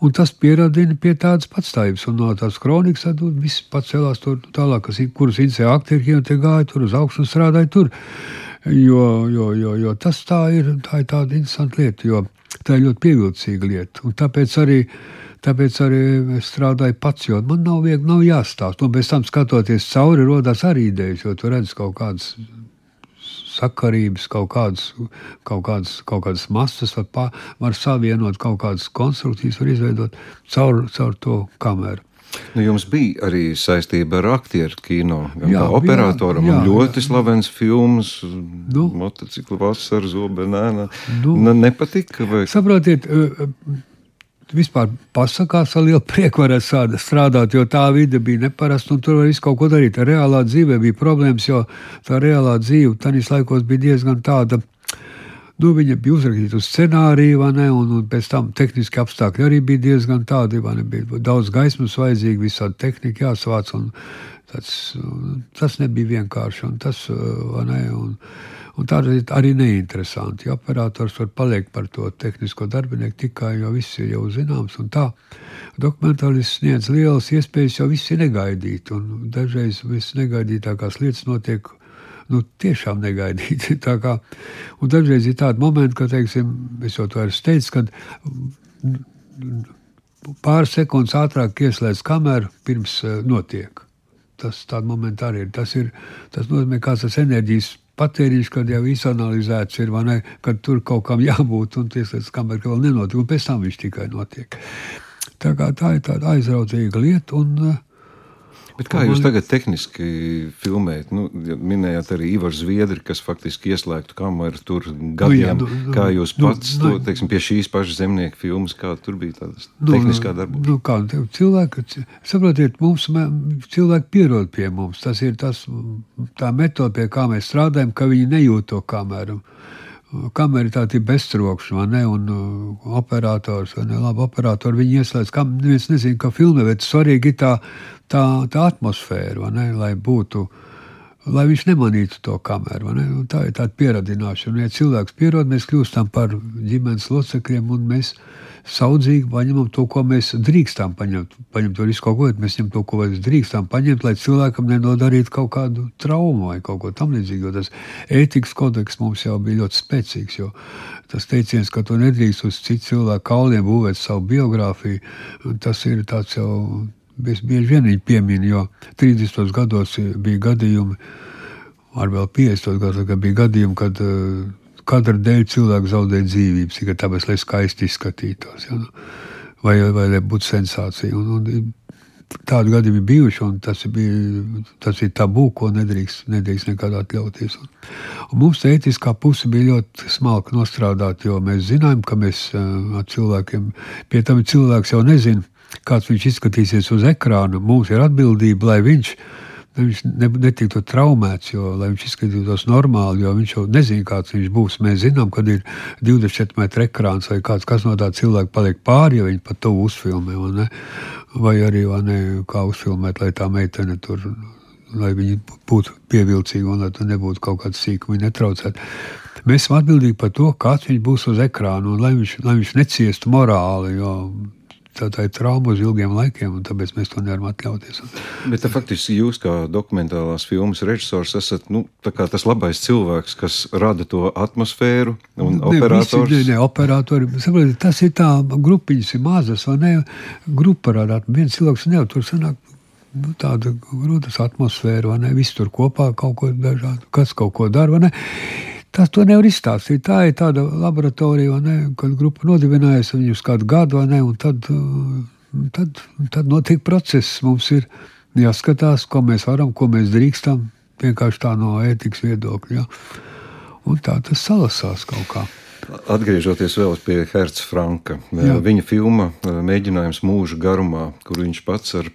Un tas pierādina pie tādas patstājības, un no tās kronikas tad viss pats celās tur tālāk, kas, kurus interesē aktieri, un te gāja tur uz augšu un strādāja tur. Jo, jo, jo, jo tas tā ir, tā ir tāda interesanta lieta, jo tā ir ļoti pievilcīga lieta. Un tāpēc arī, tāpēc arī strādāju pats, jo man nav viegli, nav jāstāst. Un pēc tam skatoties cauri, rodas arī idejas, jo tu redz kaut kādas sakarības, kaut kādas, kaut kādas, kaut kādas masas, var, pā, var savienot kaut kādas konstrukcijas, var izveidot caur, caur to kameru. Nu, jums bija arī saistība ar aktieru kino, gan jā, kā operatoram. Jā, jā, ļoti jā. slavens filmas, nu, motociklu vasara, zobenēna. Nu, ne, nepatika? Vai? Saprotiet, vispār pasakās ar lielu prieku varētu strādāt, jo tā vide bija neparasta un tur var visu kaut ko darīt. Reālā dzīvē bija problēmas, jo tā reālā dzīve tanis laikos bija diezgan tāda. Nu, viņa bija uzrakstīta uz scenāriju, ne, un, un pēc tam tehniski apstākļi arī bija diezgan tādi. Ne, bija daudz gaismas vajadzīgi, visādi tehnika jāsavāc. Tas, tas nebija vienkārši. Tas, ne, un, Un tā ir arī neinteresanti. Ja operators var palikt par to tehnisko darbinieku tikai, jo viss ir jau zināms. Dokumentālists sniedz lielas iespējas, jo viss ir negaidīts. Dažreiz viss negaidītākās lietas notiek nu, tiešām negaidīti. Kā, dažreiz ir tādi momenti, kad, teiksim, es jau to esmu teicis, kad pāris sekundes ātrāk ieslēdz kameru pirms uh, notiek. Tas tāds moments arī ir. Tas, ir, tas nozīmē, ka tas enerģijas patēriņš, kad jau izanalizēts ir, vai ne, kad tur kaut kam jābūt, un tas līdz kamēr vēl nenotiek, un pēc tam viņš tikai notiek. Tā, tā ir tāda aizrautīga lieta, un uh, Bet kā jūs tagad tehniski filmējat? Nu, minējāt arī Ivaru Zviedri, kas faktiski ieslēgtu kameru tur gadiem. Nu, jā, nu, kā jūs nu, pats nu, to, teiksim, pie šīs pašas zemnieku filmas, kā tur bija tādas nu, tehniskā darba? Nu, kā cilvēki, saprotiet, mums cilvēki pierod pie mums. Tas ir tas, tā metode, pie kā mēs strādājam, ka viņi nejūt to kameru kamera ir tāda bezstrokšņa, vai ne? Un uh, operators, vai ne? Labi, operatori viņi ieslēdz, kam neviens nezina, kā filmē, bet svarīgi ir tā, tā, tā atmosfēra, vai ne? Lai būtu, lai viņš nemanītu to kameru, ne? Un tā ir tāda pieradināšana. Ja cilvēks pierod, mēs kļūstam par ģimenes locekļiem un mēs saudzīgi paņemam to, ko mēs drīkstām paņemt. Paņemt to visu kaut ko, bet mēs ņemam to, ko mēs drīkstām paņemt, lai cilvēkam nenodarītu kaut kādu traumu vai kaut ko tamlīdzīgu. Jo tas ētikas kodeks mums jau bija ļoti spēcīgs. Tas teiciens, ka tu nedrīkst uz citu cilvēku kauliem būvēt savu biogrāfiju, tas ir tāds jau. Es bieži vien viņu pieminu, jo 30. gados bija gadījumi, ar vēl 50. gados bija gadījumi, kad uh, kadra dēļ cilvēks zaudē dzīvības, tikai tāpēc, lai skaisti izskatītos. Ja? Vai, vai lai būtu sensācija. Un, un, Tādi gadījumi ir bijuši, un tas, bija, tas ir tabū, ko nedrīkst, nedrīkst nekad atļauties. Un, un mums tā etiskā puse bija ļoti smalka nostrādāt, jo mēs zinām, ka mēs ar cilvēkiem, pie tam cilvēks jau nezina, kāds viņš izskatīsies uz ekrāna. Mums ir atbildība, lai viņš viņš viņš ne, netiktu traumēts, jo, lai viņš izskatītos normāli, jo viņš jau nezina, kāds viņš būs. Mēs zinām, kad ir 24 metru ekrāns vai kāds, kas no tā cilvēka paliek pāri, ja viņi pat to uzfilmē, vai, vai arī vai ne, kā uzfilmēt, lai tā meitene tur, lai viņi būtu pievilcīgi un lai tur nebūtu kaut kāds sīkumi netraucēt. Mēs esam atbildīgi par to, kāds viņš būs uz ekrāna un lai viņš, lai viņš neciestu morāli, jo tā, tā ir trauma uz ilgiem laikiem, un tāpēc mēs to nevaram atļauties. Bet faktiski jūs, kā dokumentālās filmas režisors, esat nu, tas labais cilvēks, kas rada to atmosfēru un ne, operators. Visi, ne, ne, operatori. Saprati, tas ir tā, grupiņas ir mazas, vai ne? Grupa parādāt, viens cilvēks nevar tur sanākt. Nu, tāda grūta atmosfēra, vai ne? Visi tur kopā kaut ko dažādu, kas kaut ko dara, vai ne? Tas to nevar izstāstīt. Tā ir tāda laboratorija, ne, kad grupa nodibinājusi viņu uz kādu gadu, ne, un tad, tad, tad notiek process. Mums ir jāskatās, ko mēs varam, ko mēs drīkstam, vienkārši tā no ētikas viedokļa. Ja. Un tā tas salasās kaut kā. Atgriežoties vēl pie Herca Franka, Jā. viņa filma eh, Mēģinājums mūža garumā, kur viņš pats ar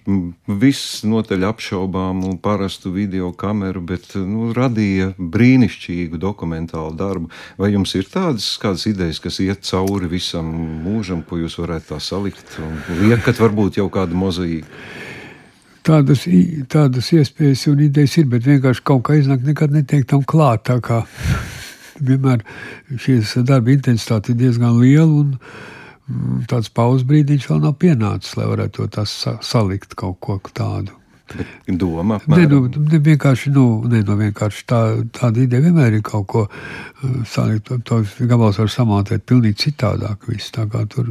visnotaļ apšaubāmu parastu video kameru, bet nu, radīja brīnišķīgu dokumentālu darbu. Vai jums ir tādas kādas idejas, kas iet cauri visam mūžam, ko jūs varētu tā salikt un liekat varbūt jau kādu mozaīku? Tādas, tādas iespējas un idejas ir, bet vienkārši kaut kā iznāk nekad netiek tam klāt. Vienmēr šīs darba intensitāte ir diezgan liela. Un, mm, Tāds pauzes brīdis vēl nav pienācis, lai varētu to salikt kaut ko tādu. Bet doma apmēram. ne, nu, ne vienkārši, nu, ne, nu, vienkārši tā, tāda ideja vienmēr ir kaut ko uh, salikt. To, to gabals var samontēt pilnīgi citādāk. Viss, tā kā tur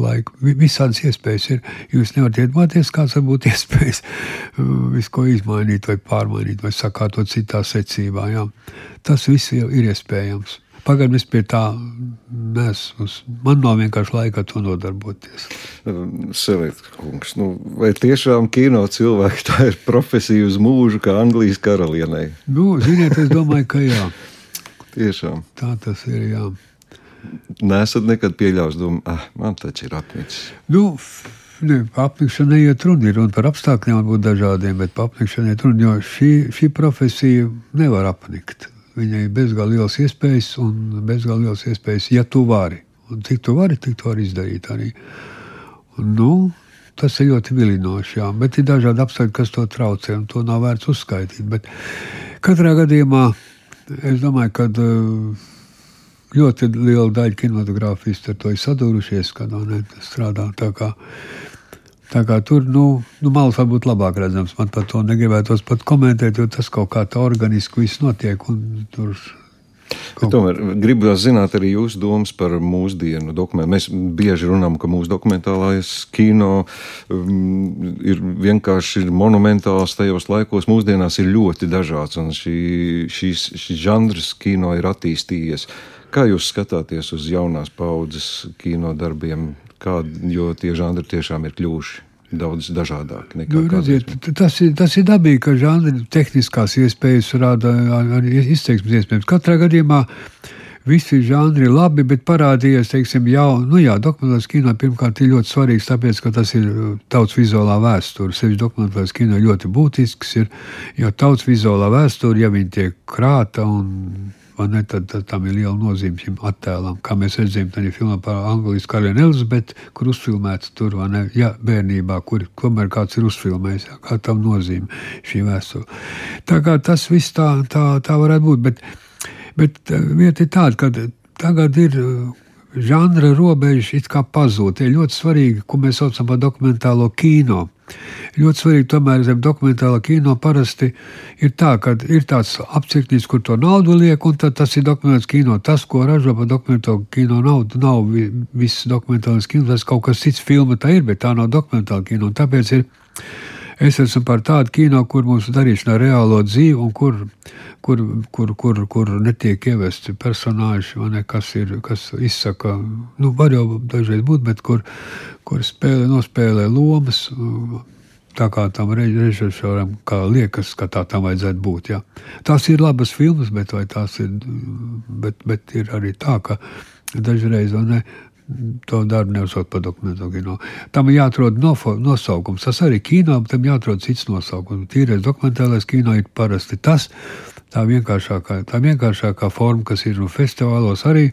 laiku. Visādas iespējas ir. Jūs nevarat iedomāties, kāds var būt iespējas uh, visu ko izmainīt, vai pārmainīt, vai sakārtot citā secībā. Jā. Tas viss jau ir iespējams. Pagaidām es pie tā neesmu. Man nav vienkārši laika to nodarboties. Selekts, nu, vai tiešām kino cilvēki tā ir profesija uz mūžu, kā Anglijas karalienei? Nu, ziniet, es domāju, ka jā. tiešām. Tā tas ir. Jā. Nesat nekad pieļāvis domu, ah, man taču ir apnicis. Nu, Ne, apnikšana neiet runa, ir runa par apstākļiem, varbūt dažādiem, bet par apnikšanu iet runa, jo šī, šī profesija nevar apnikt. Viņai ir bezgalīgi liels iespējas, un bezgalīgi liels iespējas, ja tu vari. Un cik tu vari, tik tu vari izdarīt arī. Un, nu, tas ir ļoti vilinoši, jā, bet ir dažādi apstākļi, kas to traucē, un to nav vērts uzskaitīt. Bet katrā gadījumā es domāju, ka uh, ļoti liela daļa kinematogrāfistu ar to ir sadūrušies, kad viņi strādā. Tā kā, tā kā tur nu, nu, malas var būt labāk redzams. Man par to negribētos pat komentēt, jo tas kaut kā tā organiski viss notiek. Tur Bet tomēr gribu zināt arī jūsu domas par mūsdienu dokumentu. Mēs bieži runājam, ka mūsu dokumentālais kino um, ir vienkārši monumentāls tajos laikos. Mūsdienās ir ļoti dažāds, un šī, šīs, šis žanrs kino ir attīstījies. Kā jūs skatāties uz jaunās paudzes kino darbiem, kā, jo tie žanri tiešām ir kļuvuši? daudz dažādāk nekā nu, redziet, tas, ir, tas ir dabīgi, ka žanri tehniskās iespējas rada arī izteiksmes iespējams. Katrā gadījumā visi žanri ir labi, bet parādījies, teiksim, jau, nu jā, dokumentālais kino pirmkārt ir ļoti svarīgs, tāpēc, ka tas ir tauts vizuālā vēsture. Sevišķi dokumentālais kino ļoti būtisks ir, jo tauts vizuālā vēsture, ja viņi tiek krāta un ne, tad, tad tam ir liela nozīme šim attēlam. Kā mēs redzējām, tā ir filma par Anglijas karalieni Elizabeti, kur uzfilmēts tur, vai ne, ja, bērnībā, kur tomēr kāds ir uzfilmējis, jā, kā tam nozīme šī vēsture. Tā kā tas viss tā, tā, tā varētu būt, bet, bet vieta ir tāda, ka tagad ir žanra robežas it kā pazūd. Ir ļoti svarīgi, ko mēs saucam par dokumentālo kino. Ļoti svarīgi, tomēr zem dokumentālā kino parasti ir tā, ka ir tāds apcirknis, kur to naudu liek, un tas ir dokumentāls kino. Tas, ko ražo par dokumentālo kino naudu, nav viss dokumentālais kino, tas kaut kas cits filma tā ir, bet tā nav dokumentāla kino. Tāpēc ir Es esmu par tādu kino, kur mums darīšana ar reālo dzīvi, un kur, kur, kur, kur, kur netiek ievesti personāļi, ne, kas, ir, kas izsaka, nu, var jau dažreiz būt, bet kur, kur spēlē, nospēlē lomas. Tā kā tam režisoram liekas, ka tā tam vajadzētu būt. Jā. Tās ir labas filmas, bet, ir, bet, bet ir arī tā, ka dažreiz ne, to darbu neuzsaukt par dokumentālo kino. Tam ir jāatrod nosaukums. Tas arī kino, bet tam jāatrod cits nosaukums. Tīrais dokumentālais kino ir parasti tas, tā vienkāršākā, tā vienkāršākā forma, kas ir no festivālos arī.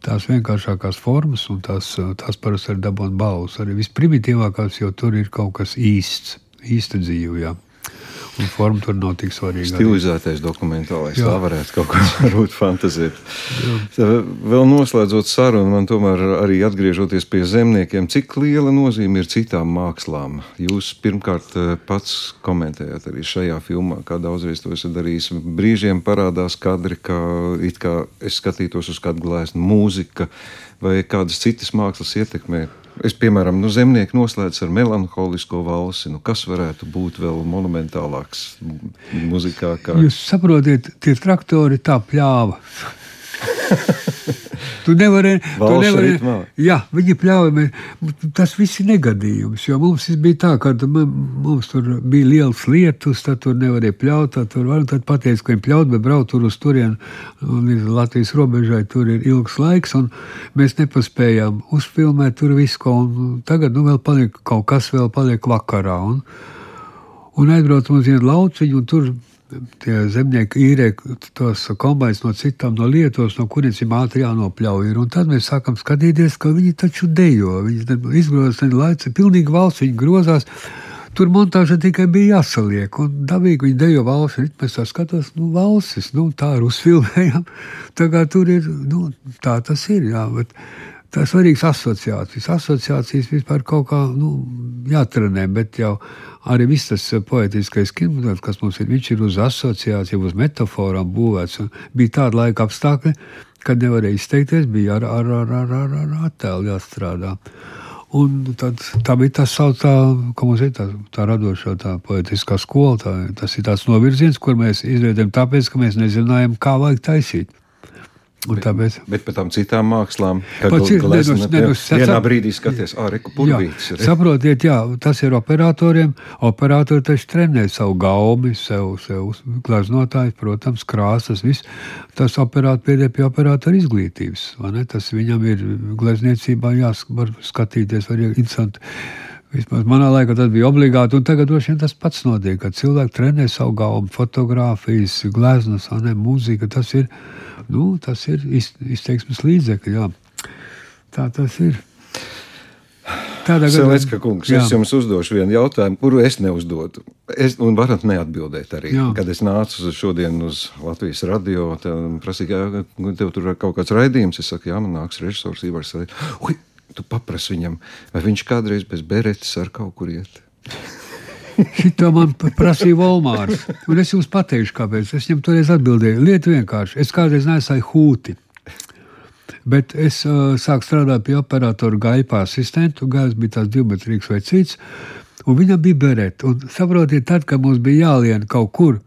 Tās vienkāršākās formas, un tās, tās parasti ir dabūjām balvas. Arī visprimitīvākās, jo tur ir kaut kas īsts, īsta dzīve. Jā. Un forma tur nav tik svarīga. Stilizētais dokumentālais, Jā. tā varētu kaut kā varbūt fantazēt. Vēl noslēdzot sarunu, man tomēr arī atgriežoties pie zemniekiem, cik liela nozīme ir citām mākslām? Jūs pirmkārt eh, pats komentējat arī šajā filmā, kā daudzreiz to esat darījis. Brīžiem parādās kadri, kā, kā es skatītos uz kādu glēsnu mūzika vai kādas citas mākslas ietekmē Es, piemēram, nu, zemnieki noslēdz ar melanholisko valsi. Nu, kas varētu būt vēl monumentālāks muzikā? Kā... Jūs saprotiet, tie traktori tā pļāva. Tu nevari, tu nevari, jā, viņi pļāva. Tas viss ir negadījums. Jo mums bija tā, ka mums tur bija liels lietus, tad tur nevarēja pļaut. Tad, tur var, tad pateica, ka viņi pļaut, bet braukt tur uz turieni. Līdz Latvijas robežai tur ir ilgs laiks, un mēs nepaspējām uzfilmēt tur visu. Ko, tagad nu, vēl paliek kaut kas, vēl paliek vakarā. Un, un aizbrauc uz vienu lauciņu, un tur tie zemnieki īrē tos kombinācijas no citām, no lietos, no kurienes ir ātri jānopļauj. Un tad mēs sākam skatīties, ka viņi taču dejo. Viņi izgrozās laiku, pilnīgi valsts viņi grozās. Tur montāža tikai bija jāsaliek, un dabīgi viņi dejo valsts ritmu. Es skatos, nu, valstis, nu, tā ir uzfilmējama. Tā kā tur ir, nu, tā tas ir, jā, bet tā ir svarīgas asociācijas. Asociācijas vispār kaut kā, nu, jātrenē, bet jau arī viss tas eh, poetiskais kino, kas mums ir, viņš ir uz asociāciju, uz metaforām būvēts. Bija tāda laika apstākļi, kad nevarēja izteikties, bija ar, ar, ar, ar, ar, ar attēlu jāstrādā. Un tad, tā bija tā saucamā, kā mums ir tā, tā radošā, tā poetiskā skola. Tā, tas ir tāds novirziens, kur mēs izveidojam, tāpēc, ka mēs nezinājām, kā vajag taisīt. Bet, tāpēc... bet par tām citām mākslām, kad vienā brīdī skaties, ah, reku purvītis. Saprotiet, jā, tas ir operatoriem. Operatori taču trenē savu gaumi, sev, sev glaznotājs, protams, krāsas, viss. Tas operāt piedē pie operatora izglītības, vai ne? Tas viņam ir glezniecībā jāvar skatīties, var interesanti. Vismaz manā laikā tas bija obligāti, un tagad droši vien tas pats notiek, kad cilvēki trenē savu gaumu, fotografijas, gleznas, ne mūzika. Tas ir Nu, tas ir izteiksmes līdzekļi. Tā tas ir. Tādā gadījumā, kungs, jā. es jums uzdošu vienu jautājumu, kuru es neuzdodu. Es, un varat neatbildēt arī. Jā. Kad es nācu šodien uz Latvijas radio, tad prasīja, ka tev tur ir kaut kāds raidījums. Es saku, jā, man nāks režisors Ivars. Ui, tu paprasi viņam, vai viņš kādreiz bez beretes ar kaut kur iet. Šito man prasīja Volmārs. Un es jums pateikšu, kāpēc. Es viņam toreiz atbildēju. Lieta vienkārši. Es kādreiz nesāju hūti. Bet es uh, sāku strādāt pie operatora gaļpa asistentu. Gājis bija tās divmetrīgs vai cits. Un viņam bija bereta. Un saprotiet, tad, kad mums bija jālien kaut kur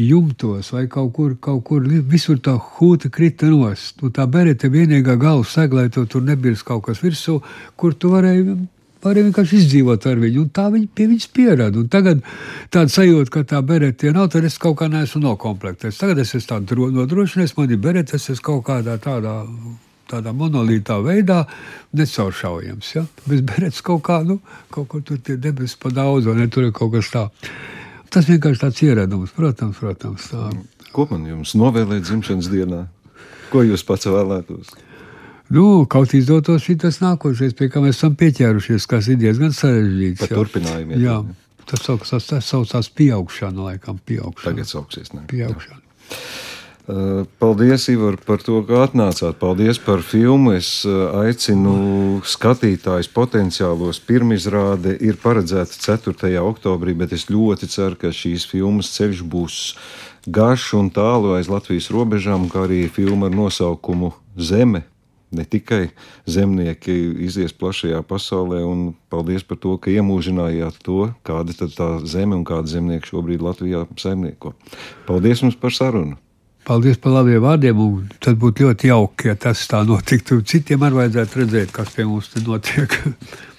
jumtos vai kaut kur, kaut kur visur tā hūta krita nost. Un tā bereta vienīgā galvas segla, lai to tur nebija kaut kas virsū, kur tu varēji Varēja vienkārši izdzīvot ar viņu, un tā viņa pie viņas pierada. Un tagad tāda sajūta, ka tā berete nav, tad es kaut kā neesmu nokomplektējis. Tagad es esmu dro- nodrošinājis, man ir berete, es esmu kaut kādā tādā. Tādā monolītā veidā necauršaujams. Ja? Bez beretes kaut kā, nu, kaut kur tur tie debesis pa daudz, ne tur ir kaut kas tāds. Tas vienkārši tāds ieradums, protams, protams. Tā. Ko man jums novēlēt dzimšanas dienā? Ko jūs pats vēlētos? Nu, kaut izdotos šī tas nākošais, pie kā mēs esam pieķērušies, kas ir diezgan sarežģīts. Par jā. turpinājumiem, Jā, jā. tas saucās, tas saucās pieaugšana, laikam, pieaugšana. Tagad sauksies. Ne? Pieaugšana. Uh, Paldies, Ivar, par to, ka atnācāt. Paldies par filmu. Es uh, aicinu skatītājus potenciālos. Pirmizrāde ir paredzēta 4. oktobrī, bet es ļoti ceru, ka šīs filmas ceļš būs garš un tālu aiz Latvijas robežām, kā arī filma ar nosaukumu Zeme. Ne tikai zemnieki izies plašajā pasaulē, un paldies par to, ka iemūžinājāt to, kāda tad tā zeme un kāda zemnieka šobrīd Latvijā saimnieko. Paldies jums par sarunu! Paldies par labiem vārdiem. Tad būtu ļoti jauki, ja tas tā notiktu. Citiem arī vajadzētu redzēt, kas pie mums te notiek.